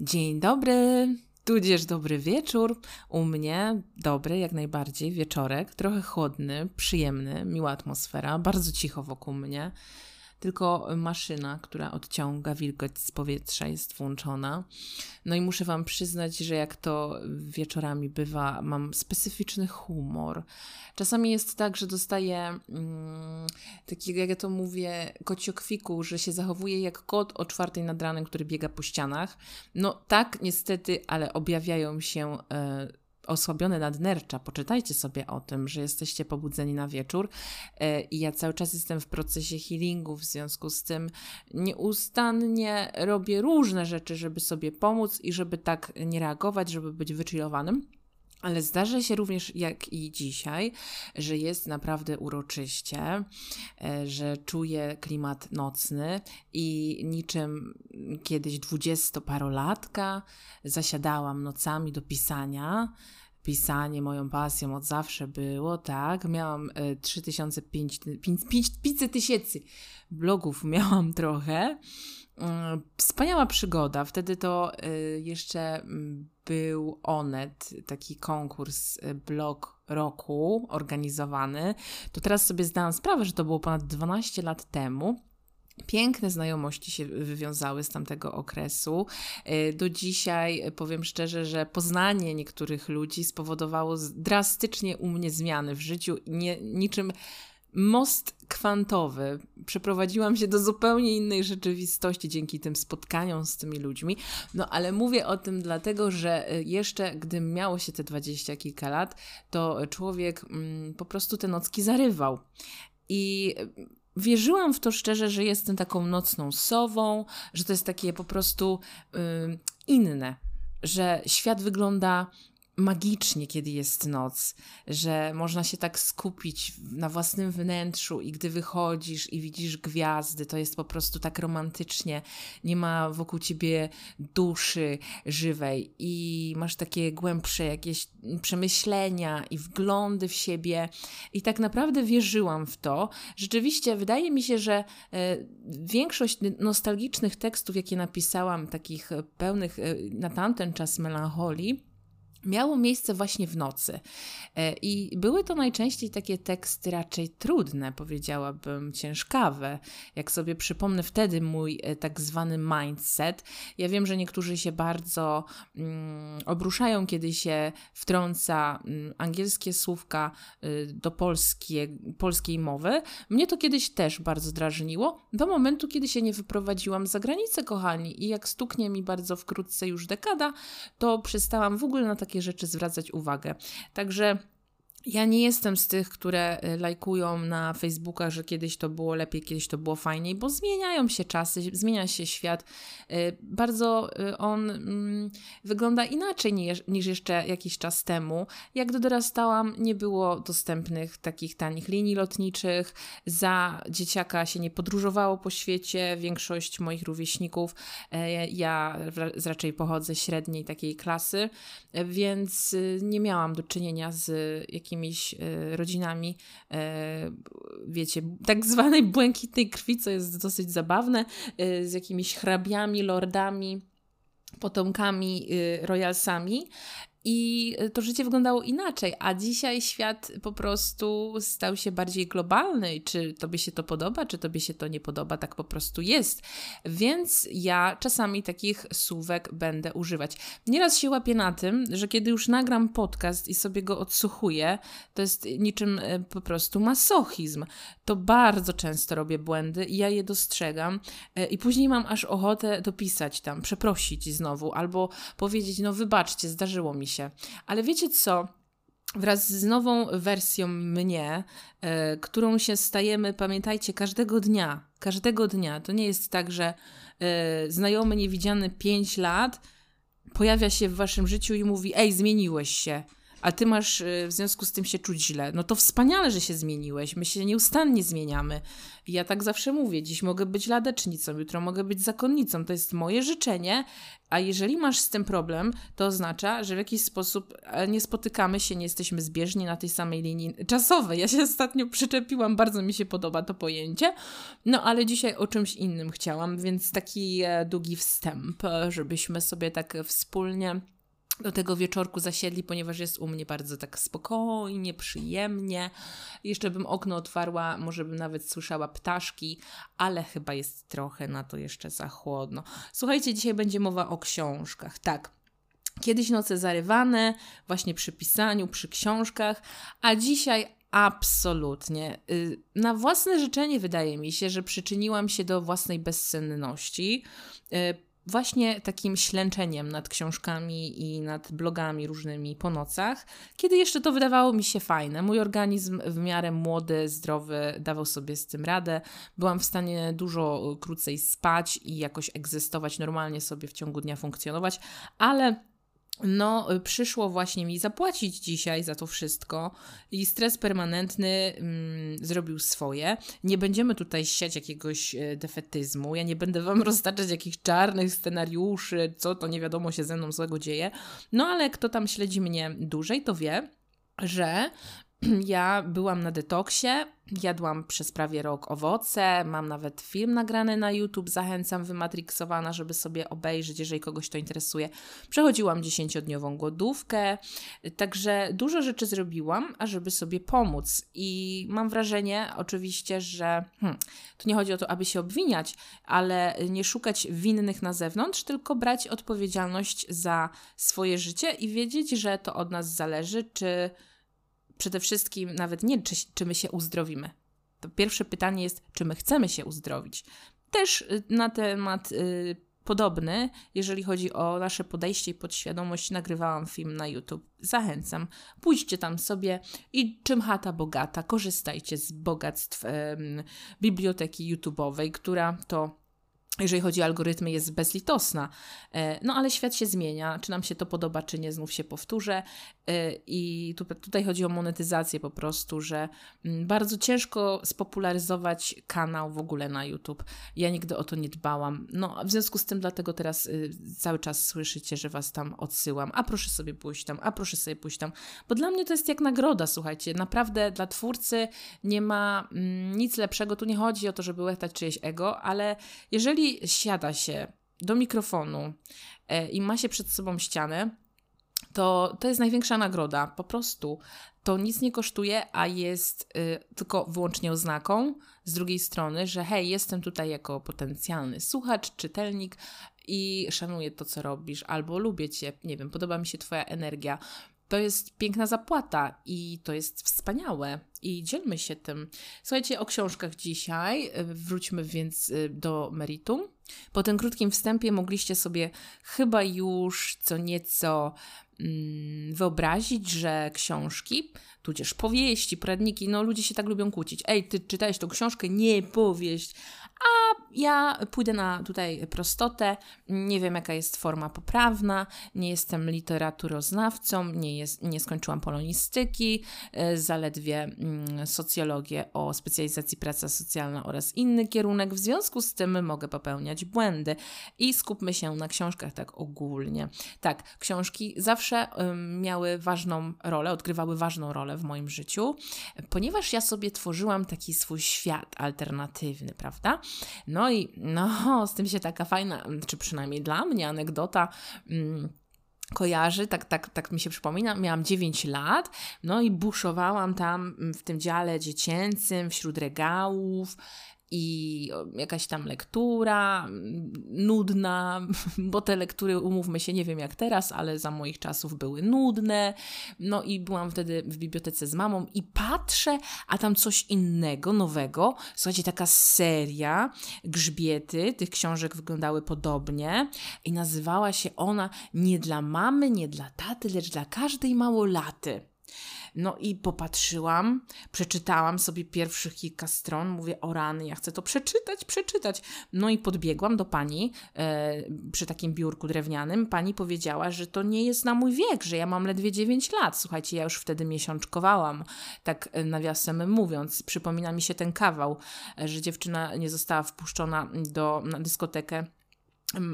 Dzień dobry, tudzież dobry wieczór. U mnie dobry, jak najbardziej, wieczorek, trochę chłodny, przyjemny, miła atmosfera, bardzo cicho wokół mnie tylko maszyna, która odciąga wilgoć z powietrza jest włączona. No i muszę Wam przyznać, że jak to wieczorami bywa, mam specyficzny humor. Czasami jest tak, że dostaję mm, takiego, jak ja to mówię, kociokwiku, że się zachowuję jak kot o czwartej nad ranem, który biega po ścianach. No tak, niestety, ale objawiają się... Y, osłabione nadnercza, poczytajcie sobie o tym, że jesteście pobudzeni na wieczór e, i ja cały czas jestem w procesie healingu, w związku z tym nieustannie robię różne rzeczy, żeby sobie pomóc i żeby tak nie reagować, żeby być wyczilowanym. Ale zdarza się również, jak i dzisiaj, że jest naprawdę uroczyście, e, że czuję klimat nocny i niczym kiedyś dwudziestoparolatka zasiadałam nocami do pisania pisanie moją pasją od zawsze było, tak. Miałam 3500 tysięcy blogów, miałam trochę. Mm, wspaniała przygoda. Wtedy to e, jeszcze mm, był Onet, taki konkurs y, blog roku organizowany. To teraz sobie zdałam sprawę, że to było ponad 12 lat temu. Piękne znajomości się wywiązały z tamtego okresu. Y, do dzisiaj powiem szczerze, że poznanie niektórych ludzi spowodowało drastycznie u mnie zmiany w życiu. Nie, niczym most kwantowy. Przeprowadziłam się do zupełnie innej rzeczywistości dzięki tym spotkaniom z tymi ludźmi. No ale mówię o tym dlatego, że y, jeszcze gdy miało się te dwadzieścia kilka lat, to człowiek mm, po prostu te nocki zarywał. I wierzyłam w to szczerze, że jestem taką nocną sową, że to jest takie po prostu y, inne, że świat wygląda magicznie, kiedy jest noc, że można się tak skupić na własnym wnętrzu i gdy wychodzisz i widzisz gwiazdy, to jest po prostu tak romantycznie. Nie ma wokół ciebie duszy żywej i masz takie głębsze jakieś przemyślenia i wglądy w siebie. I tak naprawdę wierzyłam w to. Rzeczywiście wydaje mi się, że e, większość nostalgicznych tekstów, jakie napisałam, takich pełnych e, na tamten czas melancholii, miało miejsce właśnie w nocy. E, I były to najczęściej takie teksty raczej trudne, powiedziałabym, ciężkawe. Jak sobie przypomnę wtedy mój e, tak zwany mindset. Ja wiem, że niektórzy się bardzo mm, obruszają, kiedy się wtrąca mm, angielskie słówka y, do polskie, polskiej mowy. Mnie to kiedyś też bardzo drażniło, do momentu, kiedy się nie wyprowadziłam za granicę, kochani. I jak stuknie mi bardzo wkrótce już dekada, to przestałam w ogóle na takie takie rzeczy zwracać uwagę. Także ja nie jestem z tych, które y, lajkują na Facebookach, że kiedyś to było lepiej, kiedyś to było fajniej, bo zmieniają się czasy, zmienia się świat. Y, bardzo y, on mm, wygląda inaczej niż, jeszcze jakiś czas temu. Jak dorastałam, nie było dostępnych takich tanich linii lotniczych. Za dzieciaka się nie podróżowało po świecie. Większość moich rówieśników, ja raczej pochodzę średniej takiej klasy, więc nie miałam do czynienia z jakimiś jakimiś e, rodzinami, e, wiecie, tak zwanej błękitnej krwi, co jest dosyć zabawne, e, z jakimiś hrabiami, lordami potomkami, royalsami i to życie wyglądało inaczej, a dzisiaj świat po prostu stał się bardziej globalny. Czy tobie się to podoba, czy tobie się to nie podoba, tak po prostu jest. Więc ja czasami takich słówek będę używać. Nieraz się łapię na tym, że kiedy już nagram podcast i sobie go odsłuchuję, to jest niczym e, po prostu masochizm. To bardzo często robię błędy i ja je dostrzegam e, i później mam aż ochotę dopisać tam, przeprosić znowu albo powiedzieć, no wybaczcie, zdarzyło mi się. Ale wiecie co? Wraz z nową wersją mnie, e, którą się stajemy, pamiętajcie, każdego dnia. Każdego dnia. To nie jest tak, że e, znajomy niewidziany 5 lat pojawia się w waszym życiu i mówi: Ej, zmieniłeś się. A ty masz y, w związku z tym się czuć źle, no to wspaniale, że się zmieniłeś. My się nieustannie zmieniamy. Ja tak zawsze mówię, dziś mogę być ladecznicą, jutro mogę być zakonnicą. To jest moje życzenie, a jeżeli masz z tym problem, to oznacza, że w jakiś sposób e, nie spotykamy się, nie jesteśmy zbieżni na tej samej linii czasowej. Ja się ostatnio przyczepiłam, bardzo mi się podoba to pojęcie. No ale dzisiaj o czymś innym chciałam, więc taki e, długi wstęp, e, żebyśmy sobie tak wspólnie do tego wieczorku zasiedli, ponieważ jest u mnie bardzo tak spokojnie, przyjemnie. Jeszcze bym okno otwarła, może bym nawet słyszała ptaszki, ale chyba jest trochę na to jeszcze za chłodno. Słuchajcie, dzisiaj będzie mowa o książkach. Tak. Kiedyś noce zarywane, właśnie przy pisaniu, przy książkach, a dzisiaj absolutnie. Y, na własne życzenie wydaje mi się, że przyczyniłam się do własnej bezsenności y, właśnie takim ślęczeniem nad książkami i nad blogami różnymi po nocach, kiedy jeszcze to wydawało mi się fajne. Mój organizm w miarę młody, zdrowy dawał sobie z tym radę. Byłam w stanie dużo krócej spać i jakoś egzystować, normalnie sobie w ciągu dnia funkcjonować, ale no, przyszło właśnie mi zapłacić dzisiaj za to wszystko i stres permanentny mm, zrobił swoje. Nie będziemy tutaj siać jakiegoś e, defetyzmu, ja nie będę wam roztaczać jakichś czarnych scenariuszy, co to nie wiadomo się ze mną złego dzieje. No, ale kto tam śledzi mnie dłużej, to wie, że ja byłam na detoksie, jadłam przez prawie rok owoce, mam nawet film nagrany na YouTube, zachęcam wymatriksowana, żeby sobie obejrzeć, jeżeli kogoś to interesuje. Przechodziłam dziesięciodniową głodówkę, także dużo rzeczy zrobiłam, ażeby sobie pomóc i mam wrażenie oczywiście, że hmm, tu nie chodzi o to, aby się obwiniać, ale nie szukać winnych na zewnątrz, tylko brać odpowiedzialność za swoje życie i wiedzieć, że to od nas zależy, czy przede wszystkim nawet nie, czy, czy my się uzdrowimy. To pierwsze pytanie jest, czy my chcemy się uzdrowić. Też y, na temat y, podobny, jeżeli chodzi o nasze podejście i podświadomość, nagrywałam film na YouTube. Zachęcam. Pójdźcie tam sobie i czym chata bogata, korzystajcie z bogactw y, biblioteki YouTube'owej, która to jeżeli chodzi o algorytmy, jest bezlitosna. E, no ale świat się zmienia, czy nam się to podoba, czy nie, znów się powtórzę. E, I tutaj chodzi o monetyzację po prostu, że mm, bardzo ciężko spopularyzować kanał w ogóle na YouTube. Ja nigdy o to nie dbałam. No, w związku z tym, dlatego teraz y, cały czas słyszycie, że was tam odsyłam. A proszę sobie pójść tam, a proszę sobie pójść tam. Bo dla mnie to jest jak nagroda, słuchajcie. Naprawdę dla twórcy nie ma mm, nic lepszego. Tu nie chodzi o to, żeby łechtać czyjeś ego, ale jeżeli siada się do mikrofonu e, i ma się przed sobą ścianę, to to jest największa nagroda. Po prostu to nic nie kosztuje, a jest y, tylko wyłącznie oznaką z drugiej strony, że hej, jestem tutaj jako potencjalny słuchacz, czytelnik i szanuję to, co robisz, albo lubię cię, nie wiem, podoba mi się Twoja energia. To jest piękna zapłata i to jest wspaniałe i dzielmy się tym. Słuchajcie, o książkach dzisiaj. Wróćmy więc y, do meritum. Po tym krótkim wstępie mogliście sobie chyba już co nieco mm, wyobrazić, że książki, tudzież powieści, poradniki, no ludzie się tak lubią kłócić. Ej, ty czytałeś tą książkę? Nie, powieść. A ja pójdę na tutaj prostotę. Nie wiem, jaka jest forma poprawna. Nie jestem literaturoznawcą, nie, jest, nie skończyłam polonistyki, y, zaledwie mm, socjologię o specjalizacji praca socjalna oraz inny kierunek. W związku z tym mogę popełniać błędy i skupmy się na książkach tak ogólnie. Tak, książki zawsze miały ważną rolę, odgrywały ważną rolę w moim życiu, ponieważ ja sobie tworzyłam taki swój świat alternatywny, prawda? No i no, z tym się taka fajna, czy przynajmniej dla mnie, anegdota. Mm, kojarzy, tak, tak, tak mi się przypomina, miałam 9 lat, no i buszowałam tam w tym dziale dziecięcym, wśród regałów, i jakaś tam lektura nudna, bo te lektury, umówmy się, nie wiem jak teraz, ale za moich czasów były nudne. No i byłam wtedy w bibliotece z mamą i patrzę, a tam coś innego, nowego. Słuchajcie, taka seria grzbiety, tych książek wyglądały podobnie i nazywała się ona nie dla mamy, nie dla taty, lecz dla każdej małolaty. No i popatrzyłam, przeczytałam sobie pierwszych kilka stron, mówię o rany, ja chcę to przeczytać, przeczytać. No i podbiegłam do pani e, przy takim biurku drewnianym. Pani powiedziała, że to nie jest na mój wiek, że ja mam ledwie 9 lat. Słuchajcie, ja już wtedy miesiączkowałam, tak e, nawiasem mówiąc. Przypomina mi się ten kawał, e, że dziewczyna nie została wpuszczona do, na dyskotekę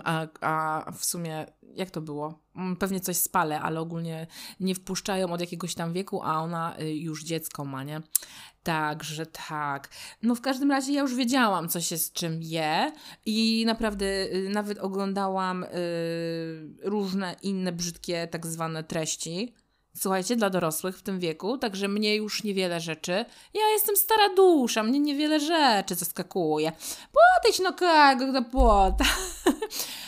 a, a w sumie, jak to było? Mm, pewnie coś spalę, ale ogólnie nie wpuszczają od jakiegoś tam wieku, a ona y, już dziecko ma, nie? Także tak. No w każdym razie ja już wiedziałam, co się z czym je i naprawdę y, nawet oglądałam y, różne inne brzydkie tak zwane treści słuchajcie, dla dorosłych w tym wieku, także mnie już niewiele rzeczy. Ja jestem stara dusza, mnie niewiele rzeczy zaskakuje. Podejdź no kogo do płota.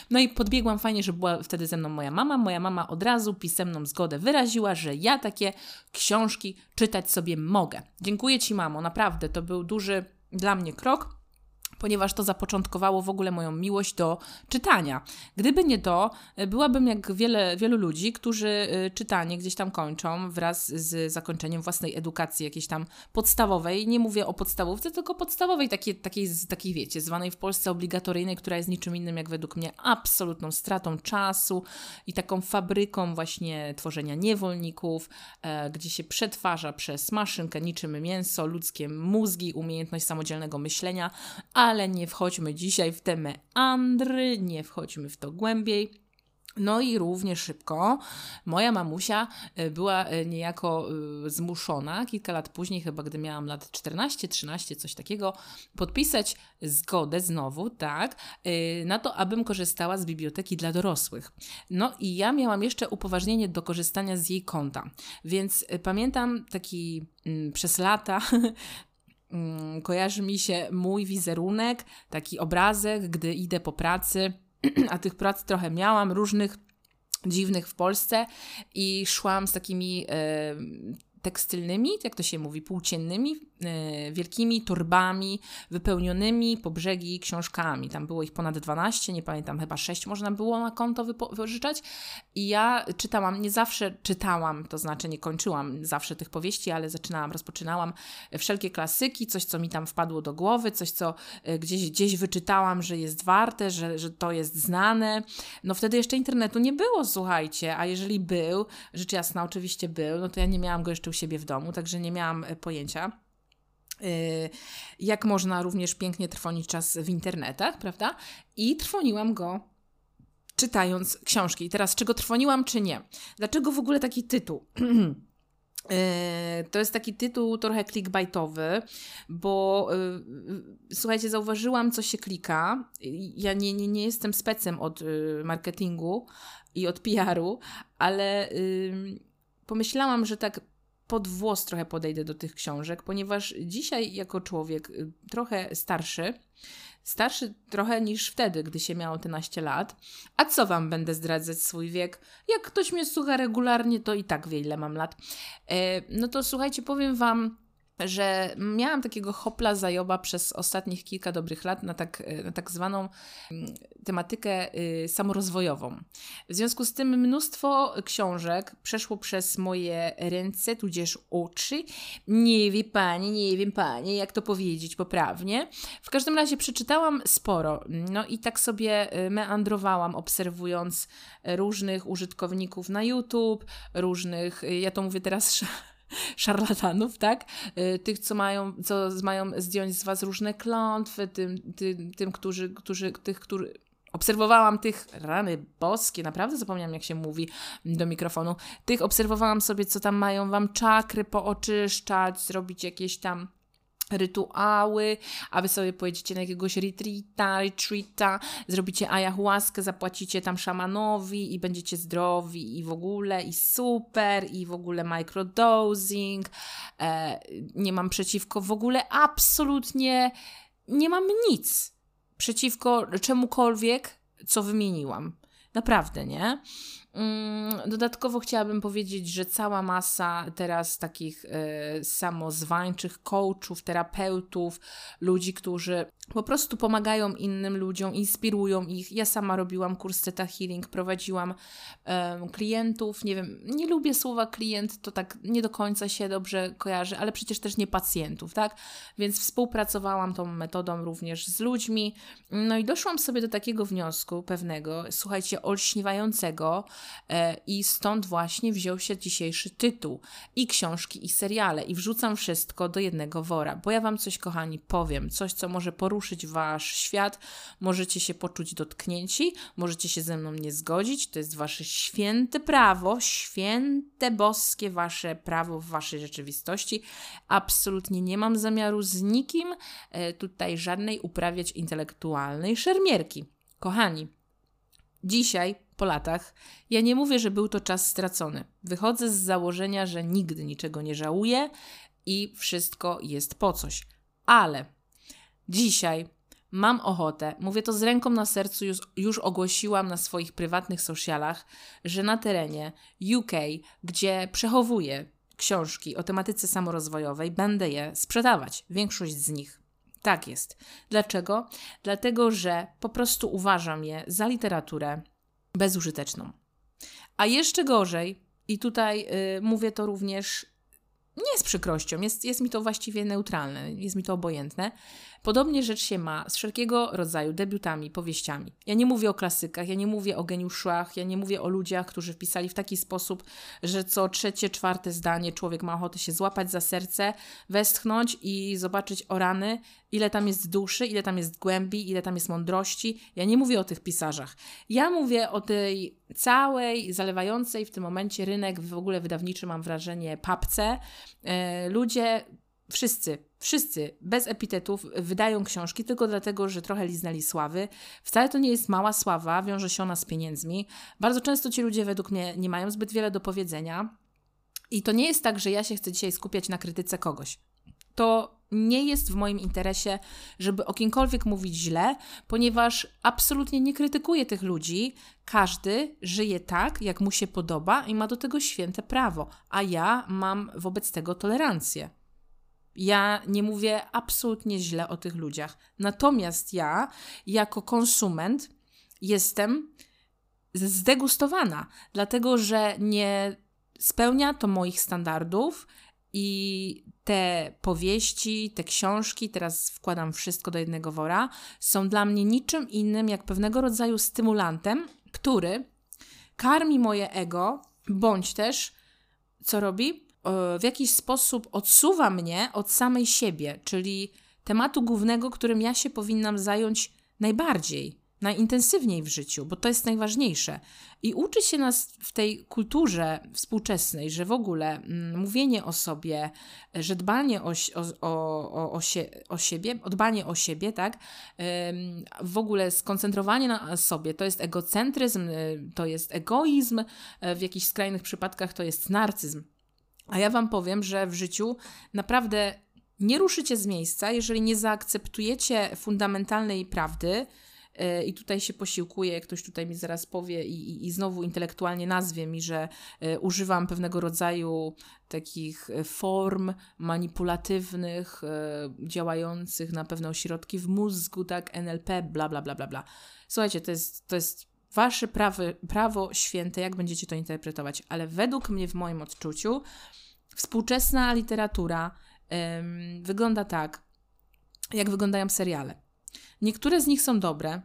No i podbiegłam fajnie, że była wtedy ze mną moja mama. Moja mama od razu pisemną zgodę wyraziła, że ja takie książki czytać sobie mogę. Dziękuję Ci, mamo, naprawdę to był duży dla mnie krok ponieważ to zapoczątkowało w ogóle moją miłość do czytania. Gdyby nie to, byłabym jak wiele, wielu ludzi, którzy y, czytanie gdzieś tam kończą wraz z zakończeniem własnej edukacji jakiejś tam podstawowej. Nie mówię o podstawówce, tylko podstawowej, takiej, takiej, takiej wiecie, zwanej w Polsce obligatoryjnej, która jest niczym innym jak według mnie absolutną stratą czasu i taką fabryką właśnie tworzenia niewolników, e, gdzie się przetwarza przez maszynkę niczym mięso, ludzkie mózgi, umiejętność samodzielnego myślenia, ale ale nie wchodźmy dzisiaj w te meandry, nie wchodźmy w to głębiej. No i równie szybko moja mamusia e, była e, niejako e, zmuszona, kilka lat później, chyba gdy miałam lat 14-13, coś takiego, podpisać zgodę znowu, tak, na to, abym korzystała z biblioteki dla dorosłych. No i ja miałam jeszcze upoważnienie do korzystania z jej konta, więc pamiętam taki mm, przez lata Mm, kojarzy mi się mój wizerunek, taki obrazek, gdy idę po pracy, a tych prac trochę miałam, różnych dziwnych w Polsce i szłam z takimi tekstylnymi, jak to się mówi, płóciennymi, e, wielkimi torbami wypełnionymi po brzegi książkami. Tam było ich ponad 12, nie pamiętam, chyba 6 można było na konto wypożyczać. I ja czytałam, nie zawsze czytałam, to znaczy nie kończyłam zawsze tych powieści, ale zaczynałam, rozpoczynałam wszelkie klasyki, coś, co mi tam wpadło do głowy, coś, co e, gdzieś, gdzieś wyczytałam, że jest warte, że, że to jest znane. No wtedy jeszcze internetu nie było, słuchajcie, a jeżeli był, rzecz jasna oczywiście był, no to ja nie miałam go jeszcze siebie w domu, także nie miałam e, pojęcia. E, jak można również pięknie trwonić czas w internetach, prawda? I trwoniłam go czytając książki. I teraz, czego trwoniłam, czy nie? Dlaczego w ogóle taki tytuł? E, to jest taki tytuł trochę clickbaitowy, bo słuchajcie, zauważyłam, co się klika. Ja nie, nie, nie jestem specem od marketingu i od PR-u, ale pomyślałam, że tak pod włos trochę podejdę do tych książek, ponieważ dzisiaj, jako człowiek y, trochę starszy, starszy trochę niż wtedy, gdy się miało te naście lat, a co wam będę zdradzać swój wiek? Jak ktoś mnie słucha regularnie, to i tak wie, ile mam lat. E, no to słuchajcie, powiem wam że miałam takiego hopla zajoba przez ostatnich kilka dobrych lat na tak, na tak zwaną mm, tematykę y, samorozwojową. W związku z tym mnóstwo książek przeszło przez moje ręce, tudzież oczy. Nie wie pani, nie wiem pani, jak to powiedzieć poprawnie. W każdym razie przeczytałam sporo. No i tak sobie y, meandrowałam, obserwując różnych użytkowników na YouTube, różnych, y, ja to mówię teraz szarlatanów, tak? Y, tych, co mają, co mają zdjąć z was różne klątwy, tym, tym, tym którzy, którzy, tych, którzy, Obserwowałam tych, rany boskie, naprawdę zapomniałam jak się mówi do mikrofonu. Tych obserwowałam sobie, co tam mają wam czakry pooczyszczać, zrobić jakieś tam rytuały, a wy sobie pojedziecie na jakiegoś retreata, retreata, zrobicie ayahuaskę, zapłacicie tam szamanowi i będziecie zdrowi i w ogóle i super i w ogóle microdosing. E, nie mam przeciwko w ogóle absolutnie nie mam nic przeciwko czemukolwiek, co wymieniłam. Naprawdę, nie? Mm, dodatkowo chciałabym powiedzieć, że cała masa teraz takich y, samozwańczych coachów, terapeutów, ludzi, którzy po prostu pomagają innym ludziom, inspirują ich. Ja sama robiłam kurs Theta Healing, prowadziłam klientów, nie wiem, nie lubię słowa klient, to tak nie do końca się dobrze kojarzy, ale przecież też nie pacjentów, tak? Więc współpracowałam tą metodą również z ludźmi. No i doszłam sobie do takiego wniosku pewnego, słuchajcie, olśniewającego, E, I stąd właśnie wziął się dzisiejszy tytuł i książki, i seriale. I wrzucam wszystko do jednego wora, bo ja Wam coś, kochani, powiem. Coś, co może poruszyć Wasz świat. Możecie się poczuć dotknięci, możecie się ze mną nie zgodzić. To jest Wasze święte prawo, święte boskie Wasze prawo w Waszej rzeczywistości. Absolutnie nie mam zamiaru z nikim e, tutaj żadnej uprawiać intelektualnej szermierki. Kochani, dzisiaj po latach, ja nie mówię, że był to czas stracony. Wychodzę z założenia, że nigdy niczego nie żałuję i wszystko jest po coś. Ale dzisiaj mam ochotę, mówię to z ręką na sercu, już, już ogłosiłam na swoich prywatnych socialach, że na terenie UK, gdzie przechowuję książki o tematyce samorozwojowej, będę je sprzedawać. Większość z nich. Tak jest. Dlaczego? Dlatego, że po prostu uważam je za literaturę bezużyteczną. A jeszcze gorzej, i tutaj y, mówię to również nie z przykrością, jest, jest mi to właściwie neutralne, jest mi to obojętne. Podobnie rzecz się ma z wszelkiego rodzaju debiutami, powieściami. Ja nie mówię o klasykach, ja nie mówię o geniuszach, ja nie mówię o ludziach, którzy wpisali w taki sposób, że co trzecie, czwarte zdanie człowiek ma ochotę się złapać za serce, westchnąć i zobaczyć o rany, ile tam jest duszy, ile tam jest głębi, ile tam jest mądrości. Ja nie mówię o tych pisarzach. Ja mówię o tej całej, zalewającej w tym momencie rynek w ogóle wydawniczy, mam wrażenie, papce. E, ludzie wszyscy, wszyscy bez epitetów wydają książki tylko dlatego, że trochę liznęli sławy. Wcale to nie jest mała sława, wiąże się ona z pieniędzmi. Bardzo często ci ludzie według mnie nie mają zbyt wiele do powiedzenia. I to nie jest tak, że ja się chcę dzisiaj skupiać na krytyce kogoś. To nie jest w moim interesie, żeby o kimkolwiek mówić źle, ponieważ absolutnie nie krytykuję tych ludzi. Każdy żyje tak, jak mu się podoba i ma do tego święte prawo, a ja mam wobec tego tolerancję. Ja nie mówię absolutnie źle o tych ludziach. Natomiast ja, jako konsument, jestem zdegustowana, dlatego że nie spełnia to moich standardów i te powieści, te książki, teraz wkładam wszystko do jednego wora, są dla mnie niczym innym jak pewnego rodzaju stymulantem, który karmi moje ego, bądź też, co robi? W jakiś sposób odsuwa mnie od samej siebie, czyli tematu głównego, którym ja się powinnam zająć najbardziej, najintensywniej w życiu, bo to jest najważniejsze. I uczy się nas w tej kulturze współczesnej, że w ogóle mm, mówienie o sobie, że dbanie o, o, o, o, sie, o siebie, dbanie o siebie, tak, w ogóle skoncentrowanie na sobie to jest egocentryzm, y, to jest egoizm, w jakichś skrajnych przypadkach to jest narcyzm. A ja Wam powiem, że w życiu naprawdę nie ruszycie z miejsca, jeżeli nie zaakceptujecie fundamentalnej prawdy. Yy, I tutaj się posiłkuję, ktoś tutaj mi zaraz powie i, i, i znowu intelektualnie nazwie mi, że y, używam pewnego rodzaju takich y, form manipulatywnych, działających na pewne ośrodki w mózgu, tak, NLP, bla, bla, bla, bla, bla. Słuchajcie, to jest, to jest wasze prawy, prawo święte, jak będziecie to interpretować, ale według mnie, w moim odczuciu, współczesna literatura ym, wygląda tak, jak wyglądają seriale. Niektóre z nich są dobre,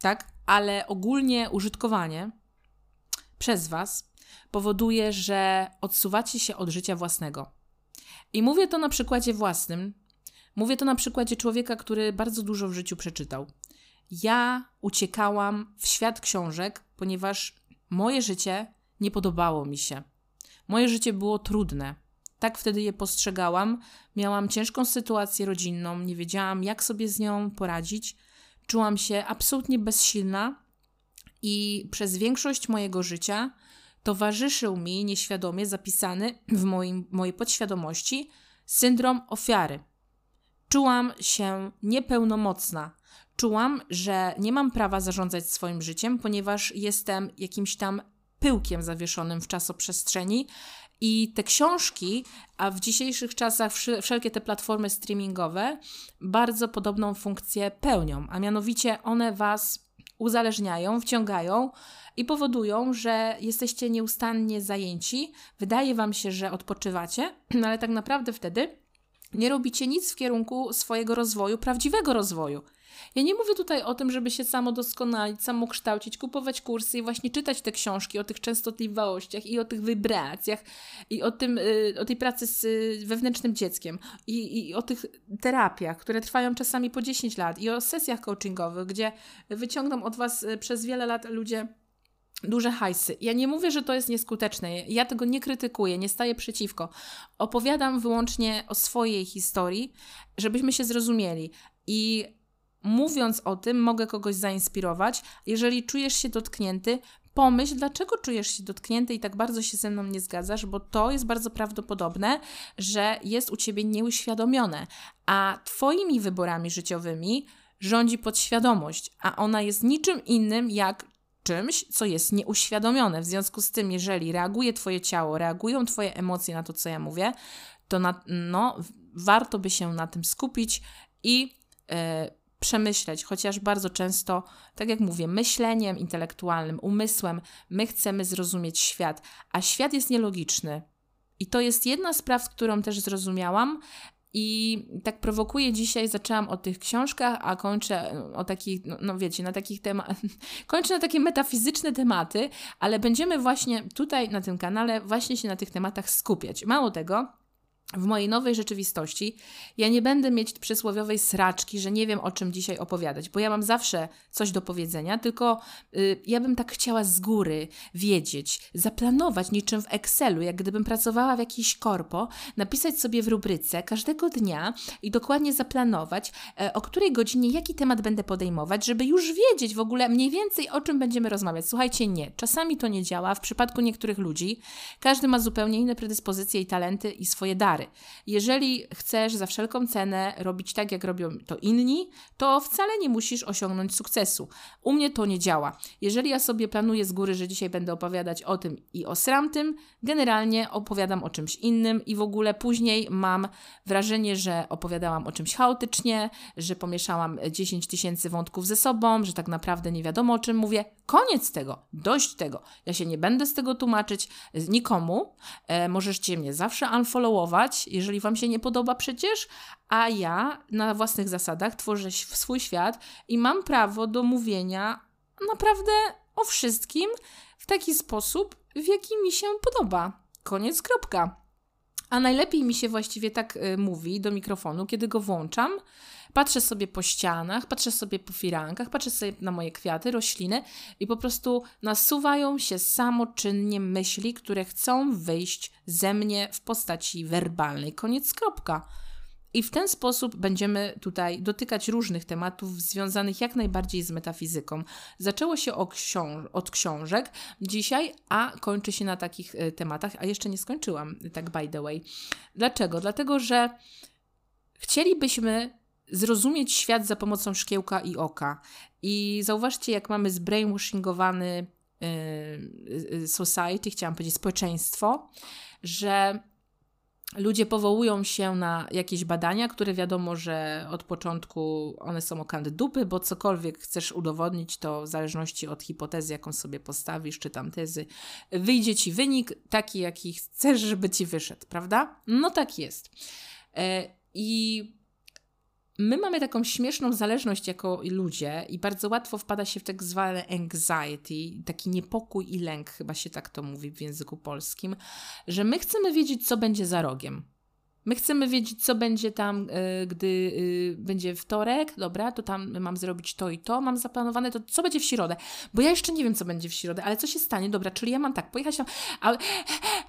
tak, ale ogólnie użytkowanie przez Was powoduje, że odsuwacie się od życia własnego. I mówię to na przykładzie własnym. Mówię to na przykładzie człowieka, który bardzo dużo w życiu przeczytał ja uciekałam w świat książek, ponieważ moje życie nie podobało mi się. Moje życie było trudne. Tak wtedy je postrzegałam. Miałam ciężką sytuację rodzinną, nie wiedziałam, jak sobie z nią poradzić. Czułam się absolutnie bezsilna i przez większość mojego życia towarzyszył mi nieświadomie zapisany w moim, mojej podświadomości syndrom ofiary. Czułam się niepełnomocna, czułam, że nie mam prawa zarządzać swoim życiem, ponieważ jestem jakimś tam pyłkiem zawieszonym w czasoprzestrzeni. I te książki, a w dzisiejszych czasach wszelkie te platformy streamingowe bardzo podobną funkcję pełnią, a mianowicie one was uzależniają, wciągają i powodują, że jesteście nieustannie zajęci. Wydaje wam się, że odpoczywacie, ale tak naprawdę wtedy nie robicie nic w kierunku swojego rozwoju, prawdziwego rozwoju. Ja nie mówię tutaj o tym, żeby się samo doskonalić, samo kształcić, kupować kursy i właśnie czytać te książki o tych częstotliwościach i o tych wibracjach i o, tym, y, o tej pracy z y, wewnętrznym dzieckiem i, i o tych terapiach, które trwają czasami po 10 lat i o sesjach coachingowych, gdzie wyciągną od Was y, przez wiele lat ludzie duże hajsy. Ja nie mówię, że to jest nieskuteczne. Ja tego nie krytykuję, nie staję przeciwko. Opowiadam wyłącznie o swojej historii, żebyśmy się zrozumieli. I mówiąc o tym, mogę kogoś zainspirować. Jeżeli czujesz się dotknięty, pomyśl, dlaczego czujesz się dotknięty i tak bardzo się ze mną nie zgadzasz, bo to jest bardzo prawdopodobne, że jest u ciebie nieuświadomione, a twoimi wyborami życiowymi rządzi podświadomość, a ona jest niczym innym jak czymś, co jest nieuświadomione. W związku z tym, jeżeli reaguje Twoje ciało, reagują Twoje emocje na to, co ja mówię, to na, no, warto by się na tym skupić i e, przemyśleć, chociaż bardzo często, tak jak mówię, myśleniem intelektualnym, umysłem, my chcemy zrozumieć świat, a świat jest nielogiczny. I to jest jedna z praw, którą też zrozumiałam, i tak prowokuje dzisiaj, zaczęłam o tych książkach, a kończę o takich, no, no wiecie, na takich tematach, kończę na takie metafizyczne tematy, ale będziemy właśnie tutaj na tym kanale właśnie się na tych tematach skupiać. Mało tego, w mojej nowej rzeczywistości ja nie będę mieć przysłowiowej sraczki, że nie wiem o czym dzisiaj opowiadać, bo ja mam zawsze coś do powiedzenia, tylko y, ja bym tak chciała z góry wiedzieć, zaplanować niczym w Excelu, jak gdybym pracowała w jakiejś korpo, napisać sobie w rubryce każdego dnia i dokładnie zaplanować, e, o której godzinie jaki temat będę podejmować, żeby już wiedzieć w ogóle mniej więcej o czym będziemy rozmawiać. Słuchajcie, nie. Czasami to nie działa. W przypadku niektórych ludzi każdy ma zupełnie inne predyspozycje i talenty i swoje dary. Jeżeli chcesz za wszelką cenę robić tak, jak robią to inni, to wcale nie musisz osiągnąć sukcesu. U mnie to nie działa. Jeżeli ja sobie planuję z góry, że dzisiaj będę opowiadać o tym i o sramtym, generalnie opowiadam o czymś innym i w ogóle później mam wrażenie, że opowiadałam o czymś chaotycznie, że pomieszałam 10 tysięcy wątków ze sobą, że tak naprawdę nie wiadomo o czym mówię. Koniec tego, dość tego. Ja się nie będę z tego tłumaczyć nikomu. E, możecie mnie zawsze unfollowować, jeżeli Wam się nie podoba przecież, a ja na własnych zasadach tworzę swój świat i mam prawo do mówienia naprawdę o wszystkim w taki sposób, w jaki mi się podoba. Koniec, kropka. A najlepiej mi się właściwie tak y, mówi do mikrofonu, kiedy go włączam. Patrzę sobie po ścianach, patrzę sobie po firankach, patrzę sobie na moje kwiaty, rośliny i po prostu nasuwają się samoczynnie myśli, które chcą wyjść ze mnie w postaci werbalnej. Koniec, kropka. I w ten sposób będziemy tutaj dotykać różnych tematów związanych jak najbardziej z metafizyką. Zaczęło się od książek dzisiaj, a kończy się na takich y, tematach, a jeszcze nie skończyłam, tak by the way. Dlaczego? Dlatego, że chcielibyśmy zrozumieć świat za pomocą szkiełka i oka. I zauważcie, jak mamy zbrainwashingowany yy, society, chciałam powiedzieć społeczeństwo, że ludzie powołują się na jakieś badania, które wiadomo, że od początku one są o dupy, bo cokolwiek chcesz udowodnić, to w zależności od hipotezy, jaką sobie postawisz, czy tam tezy, wyjdzie ci wynik taki, jaki chcesz, żeby ci wyszedł, prawda? No tak jest. E, I my mamy taką śmieszną zależność jako ludzie i bardzo łatwo wpada się w tak zwane anxiety, taki niepokój i lęk, chyba się tak to mówi w języku polskim, że my chcemy wiedzieć, co będzie za rogiem. My chcemy wiedzieć, co będzie tam, y, gdy y, będzie wtorek, dobra, to tam mam zrobić to i to, mam zaplanowane, to co będzie w środę? Bo ja jeszcze nie wiem, co będzie w środę, ale co się stanie, dobra, czyli ja mam tak, pojechać tam, a...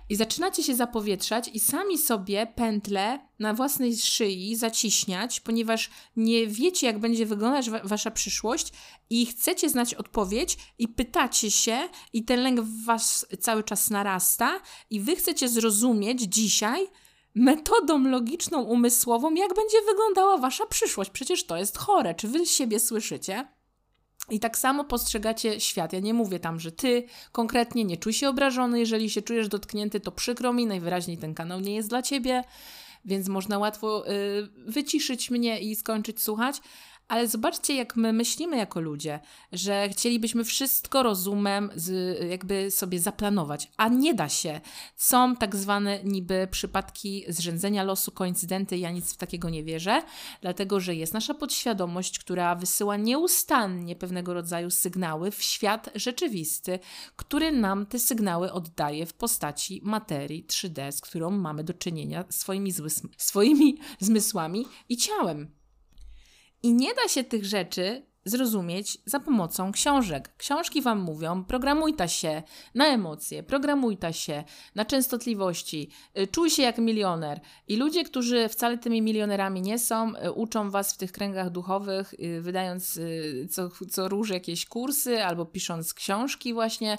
i zaczynacie się zapowietrzać i sami sobie pętle na własnej szyi zaciśniać, ponieważ nie wiecie, jak będzie wyglądać wa wasza przyszłość i chcecie znać odpowiedź i pytacie się i ten lęk w was cały czas narasta i wy chcecie zrozumieć dzisiaj, metodą logiczną, umysłową, jak będzie wyglądała wasza przyszłość. Przecież to jest chore. Czy wy siebie słyszycie? I tak samo postrzegacie świat. Ja nie mówię tam, że ty konkretnie nie czuj się obrażony. Jeżeli się czujesz dotknięty, to przykro mi, najwyraźniej ten kanał nie jest dla ciebie, więc można łatwo y, wyciszyć mnie i skończyć słuchać. Ale zobaczcie, jak my myślimy jako ludzie, że chcielibyśmy wszystko rozumem z, jakby sobie zaplanować, a nie da się. Są tak zwane niby przypadki zrzędzenia losu, koincydenty, ja nic w takiego nie wierzę, dlatego że jest nasza podświadomość, która wysyła nieustannie pewnego rodzaju sygnały w świat rzeczywisty, który nam te sygnały oddaje w postaci materii 3D, z którą mamy do czynienia swoimi, swoimi zmysłami i ciałem. I nie da się tych rzeczy zrozumieć za pomocą książek. Książki Wam mówią, programujta się na emocje, programujta się na częstotliwości, y, czuj się jak milioner. I ludzie, którzy wcale tymi milionerami nie są, y, uczą Was w tych kręgach duchowych, y, wydając co, co róż jakieś kursy albo pisząc książki właśnie,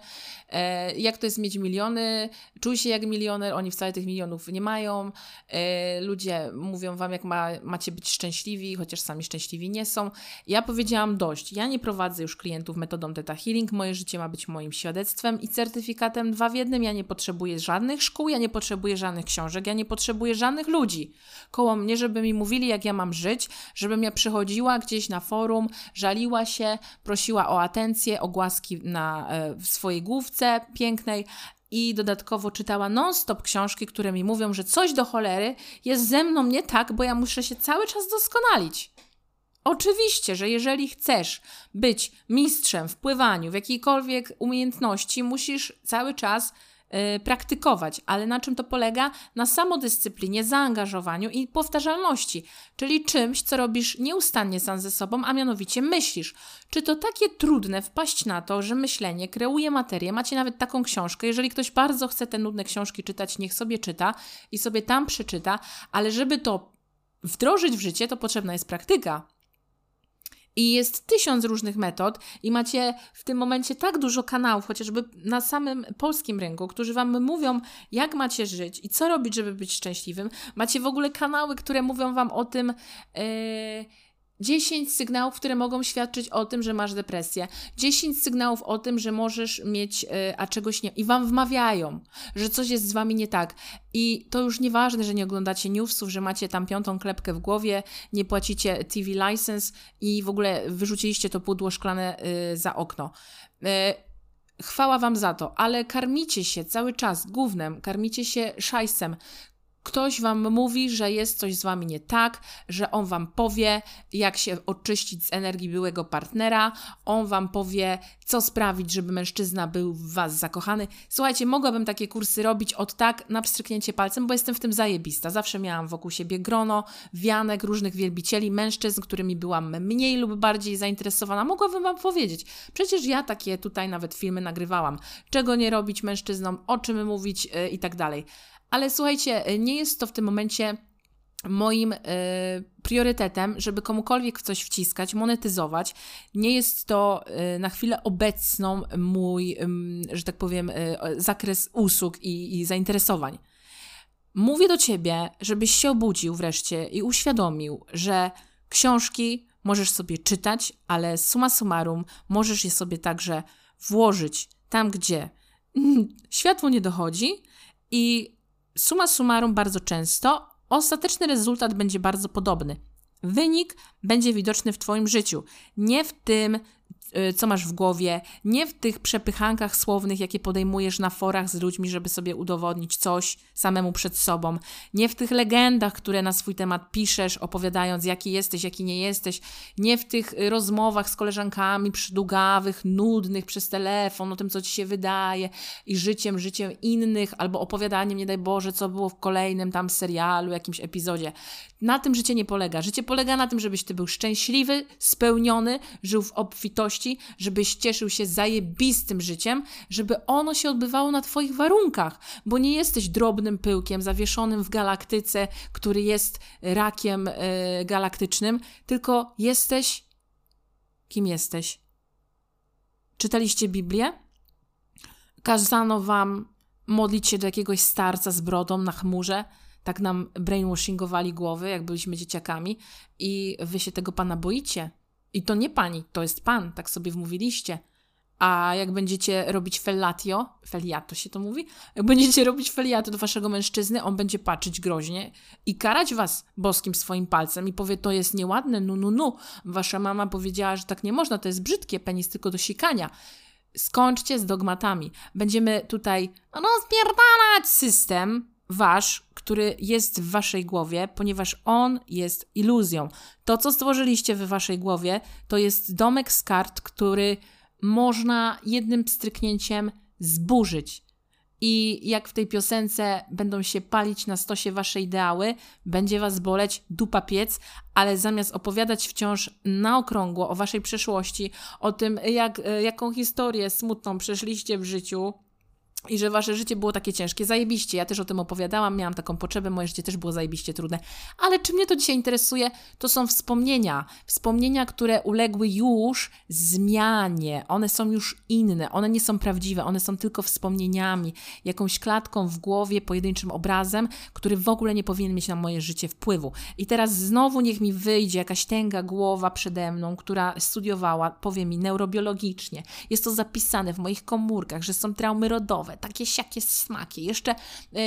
e, jak to jest mieć miliony, czuj się jak milioner, oni wcale tych milionów nie mają. E, ludzie mówią Wam, jak ma, macie być szczęśliwi, chociaż sami szczęśliwi nie są. Ja powiedziałam dość. Ja nie prowadzę już klientów metodą Theta Healing. Moje życie ma być moim świadectwem i certyfikatem dwa w jednym. Ja nie potrzebuję żadnych szkół, ja nie potrzebuję żadnych książek, ja nie potrzebuję żadnych ludzi koło mnie, żeby mi mówili, jak ja mam żyć, żebym ja przychodziła gdzieś na forum, żaliła się, prosiła o atencję, o głaski na, e, w swojej główce pięknej i dodatkowo czytała non-stop książki, które mi mówią, że coś do cholery jest ze mną nie tak, bo ja muszę się cały czas doskonalić. Oczywiście, że jeżeli chcesz być mistrzem w pływaniu, w jakiejkolwiek umiejętności, musisz cały czas y, praktykować. Ale na czym to polega? Na samodyscyplinie, zaangażowaniu i powtarzalności, czyli czymś, co robisz nieustannie sam ze sobą, a mianowicie myślisz. Czy to takie trudne wpaść na to, że myślenie kreuje materię? Macie nawet taką książkę. Jeżeli ktoś bardzo chce te nudne książki czytać, niech sobie czyta i sobie tam przeczyta, ale żeby to wdrożyć w życie, to potrzebna jest praktyka. I jest tysiąc różnych metod, i macie w tym momencie tak dużo kanałów, chociażby na samym polskim rynku, którzy Wam mówią, jak macie żyć i co robić, żeby być szczęśliwym. Macie w ogóle kanały, które mówią Wam o tym. Yy, 10 sygnałów, które mogą świadczyć o tym, że masz depresję. 10 sygnałów o tym, że możesz mieć, e, a czegoś nie. I wam wmawiają, że coś jest z wami nie tak. I to już nieważne, że nie oglądacie newsów, że macie tam piątą klepkę w głowie, nie płacicie TV license i w ogóle wyrzuciliście to pudło szklane y, za okno. Y, chwała Wam za to, ale karmicie się cały czas gównem, karmicie się szajsem, Ktoś wam mówi, że jest coś z wami nie tak, że on wam powie, jak się oczyścić z energii byłego partnera, on wam powie, co sprawić, żeby mężczyzna był w was zakochany. Słuchajcie, mogłabym takie kursy robić od tak na pstryknięcie palcem, bo jestem w tym zajebista. Zawsze miałam wokół siebie grono, wianek, różnych wielbicieli, mężczyzn, którymi byłam mniej lub bardziej zainteresowana. Mogłabym wam powiedzieć. Przecież ja takie tutaj nawet filmy nagrywałam. Czego nie robić mężczyznom, o czym mówić yy, i tak dalej. Ale słuchajcie, nie jest to w tym momencie moim y, priorytetem, żeby komukolwiek coś wciskać, monetyzować. Nie jest to y, na chwilę obecną mój, y, że tak powiem, y, zakres usług i, i zainteresowań. Mówię do ciebie, żebyś się obudził wreszcie i uświadomił, że książki możesz sobie czytać, ale summa summarum możesz je sobie także włożyć tam, gdzie światło nie dochodzi i suma summarum bardzo często ostateczny rezultat będzie bardzo podobny. Wynik będzie widoczny w Twoim życiu, nie w tym, co masz w głowie, nie w tych przepychankach słownych, jakie podejmujesz na forach z ludźmi, żeby sobie udowodnić coś samemu przed sobą, nie w tych legendach, które na swój temat piszesz, opowiadając, jaki jesteś, jaki nie jesteś, nie w tych rozmowach z koleżankami przydługawych, nudnych przez telefon, o tym, co ci się wydaje i życiem, życiem innych, albo opowiadaniem, nie daj Boże, co było w kolejnym tam serialu, jakimś epizodzie. Na tym życie nie polega. Życie polega na tym, żebyś ty był szczęśliwy, spełniony, żył w obfitości, żebyś cieszył się zajebistym życiem, żeby ono się odbywało na twoich warunkach, bo nie jesteś drobnym pyłkiem zawieszonym w galaktyce, który jest rakiem yy, galaktycznym, tylko jesteś kim jesteś. Czytaliście Biblię? Kazano wam modlić się do jakiegoś starca z brodą na chmurze? Tak nam brainwashingowali głowy, jak byliśmy dzieciakami i wy się tego pana boicie. I to nie pani, to jest pan, tak sobie wmówiliście. A jak będziecie robić fellatio, feliato się to mówi, jak będziecie robić feliato do waszego mężczyzny, on będzie patrzeć groźnie i karać was boskim swoim palcem i powie, to jest nieładne, nu, nu, nu. Wasza mama powiedziała, że tak nie można, to jest brzydkie, penis tylko do sikania. Skończcie z dogmatami. Będziemy tutaj rozpierdalać system wasz, który jest w waszej głowie, ponieważ on jest iluzją. To, co stworzyliście w waszej głowie, to jest domek z kart, który można jednym pstryknięciem zburzyć. I jak w tej piosence będą się palić na stosie wasze ideały, będzie was boleć dupa piec, ale zamiast opowiadać wciąż na okrągło o waszej przeszłości, o tym, jak, jaką historię smutną przeszliście w życiu, i że wasze życie było takie ciężkie. Zajebiście, ja też o tym opowiadałam, miałam taką potrzebę, moje życie też było zajebiście trudne. Ale czy mnie to dzisiaj interesuje, to są wspomnienia. Wspomnienia, które uległy już zmianie. One są już inne, one nie są prawdziwe, one są tylko wspomnieniami, jakąś klatką w głowie, pojedynczym obrazem, który w ogóle nie powinien mieć na moje życie wpływu. I teraz znowu niech mi wyjdzie jakaś tęga głowa przede mną, która studiowała, powie mi neurobiologicznie. Jest to zapisane w moich komórkach, że są traumy rodowe, takie siakie smaki, jeszcze yy,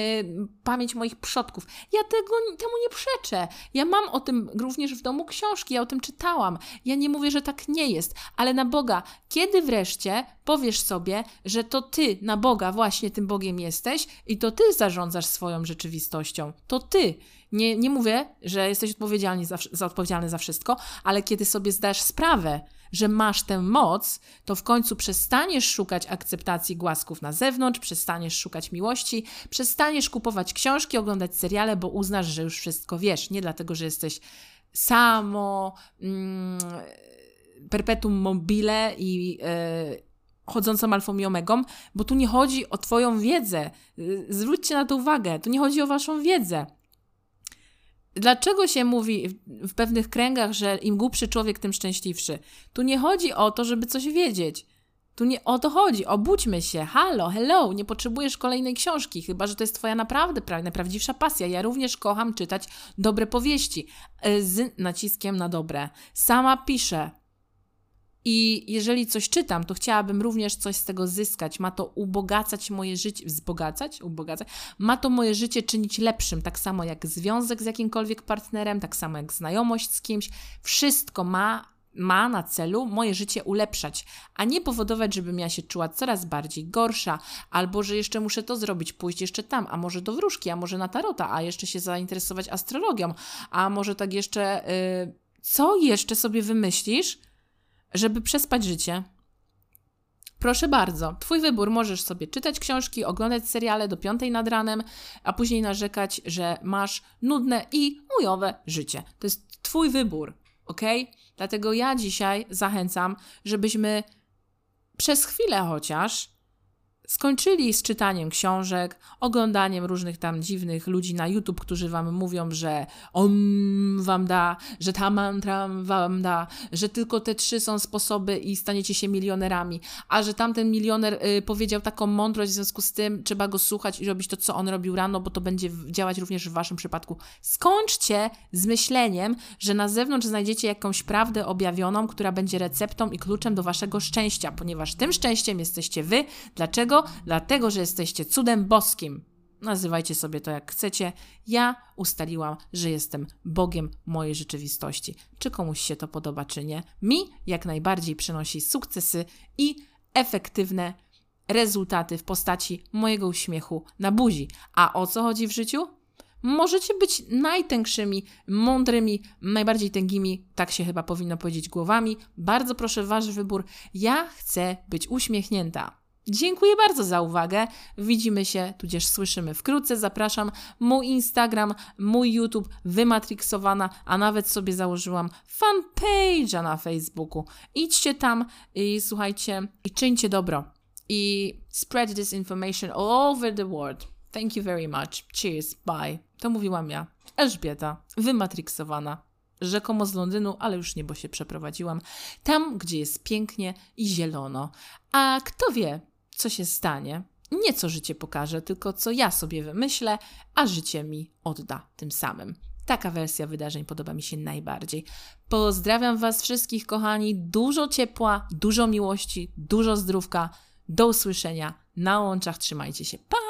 pamięć moich przodków. Ja tego, temu nie przeczę. Ja mam o tym również w domu książki, ja o tym czytałam. Ja nie mówię, że tak nie jest, ale na Boga, kiedy wreszcie powiesz sobie, że to ty na Boga właśnie tym Bogiem jesteś i to ty zarządzasz swoją rzeczywistością. To ty. Nie, nie mówię, że jesteś odpowiedzialny za, za, odpowiedzialny za wszystko, ale kiedy sobie zdasz sprawę, że masz tę moc, to w końcu przestaniesz szukać akceptacji głasków na zewnątrz, przestaniesz szukać miłości, przestaniesz kupować książki, oglądać seriale, bo uznasz, że już wszystko wiesz. Nie dlatego, że jesteś samo mm, perpetuum mobile i yy, chodzącą alfą i omegą, bo tu nie chodzi o Twoją wiedzę. Zwróćcie na to uwagę, tu nie chodzi o Waszą wiedzę. Dlaczego się mówi w pewnych kręgach, że im głupszy człowiek, tym szczęśliwszy? Tu nie chodzi o to, żeby coś wiedzieć. Tu nie o to chodzi. Obudźmy się. Halo, hello, nie potrzebujesz kolejnej książki, chyba że to jest Twoja naprawdę najprawdziwsza pasja. Ja również kocham czytać dobre powieści e, z naciskiem na dobre. Sama piszę. I jeżeli coś czytam, to chciałabym również coś z tego zyskać. Ma to ubogacać moje życie, wzbogacać, ubogacać. Ma to moje życie czynić lepszym, tak samo jak związek z jakimkolwiek partnerem, tak samo jak znajomość z kimś. Wszystko ma ma na celu moje życie ulepszać, a nie powodować, żebym ja się czuła coraz bardziej gorsza, albo że jeszcze muszę to zrobić, pójść jeszcze tam, a może do wróżki, a może na tarota, a jeszcze się zainteresować astrologią, a może tak jeszcze. Yy, co jeszcze sobie wymyślisz, żeby przespać życie, Proszę bardzo, Twój wybór. Możesz sobie czytać książki, oglądać seriale do piątej nad ranem, a później narzekać, że masz nudne i ujowe życie. To jest Twój wybór, ok? Dlatego ja dzisiaj zachęcam, żebyśmy przez chwilę chociaż skończyli z czytaniem książek, oglądaniem różnych tam dziwnych ludzi na YouTube, którzy wam mówią, że on wam da, że ta mantra wam da, że tylko te trzy są sposoby i staniecie się milionerami, a że tamten milioner y, powiedział taką mądrość, w związku z tym trzeba go słuchać i robić to, co on robił rano, bo to będzie działać również w waszym przypadku. Skończcie z myśleniem, że na zewnątrz znajdziecie jakąś prawdę objawioną, która będzie receptą i kluczem do waszego szczęścia, ponieważ tym szczęściem jesteście wy. Dlaczego? Dlaczego? Dlatego, że jesteście cudem boskim. Nazywajcie sobie to jak chcecie. Ja ustaliłam, że jestem Bogiem mojej rzeczywistości. Czy komuś się to podoba, czy nie? Mi jak najbardziej przynosi sukcesy i efektywne rezultaty w postaci mojego uśmiechu na buzi. A o co chodzi w życiu? Możecie być najtększymi, mądrymi, najbardziej tęgimi, tak się chyba powinno powiedzieć, głowami. Bardzo proszę, wasz wybór. Ja chcę być uśmiechnięta. Dziękuję bardzo za uwagę. Widzimy się, tudzież słyszymy wkrótce. Zapraszam mój Instagram, mój YouTube, Wymatrixowana, a nawet sobie założyłam fanpage'a na Facebooku. Idźcie tam i słuchajcie, i czyńcie dobro. I spread this information all over the world. Thank you very much. Cheers. Bye. To mówiłam ja, Elżbieta, Wymatrixowana rzekomo z Londynu, ale już nie, bo się przeprowadziłam. Tam, gdzie jest pięknie i zielono. A kto wie, co się stanie, nie co życie pokaże, tylko co ja sobie wymyślę, a życie mi odda tym samym. Taka wersja wydarzeń podoba mi się najbardziej. Pozdrawiam Was wszystkich, kochani. Dużo ciepła, dużo miłości, dużo zdrówka. Do usłyszenia na łączach. Trzymajcie się. Pa!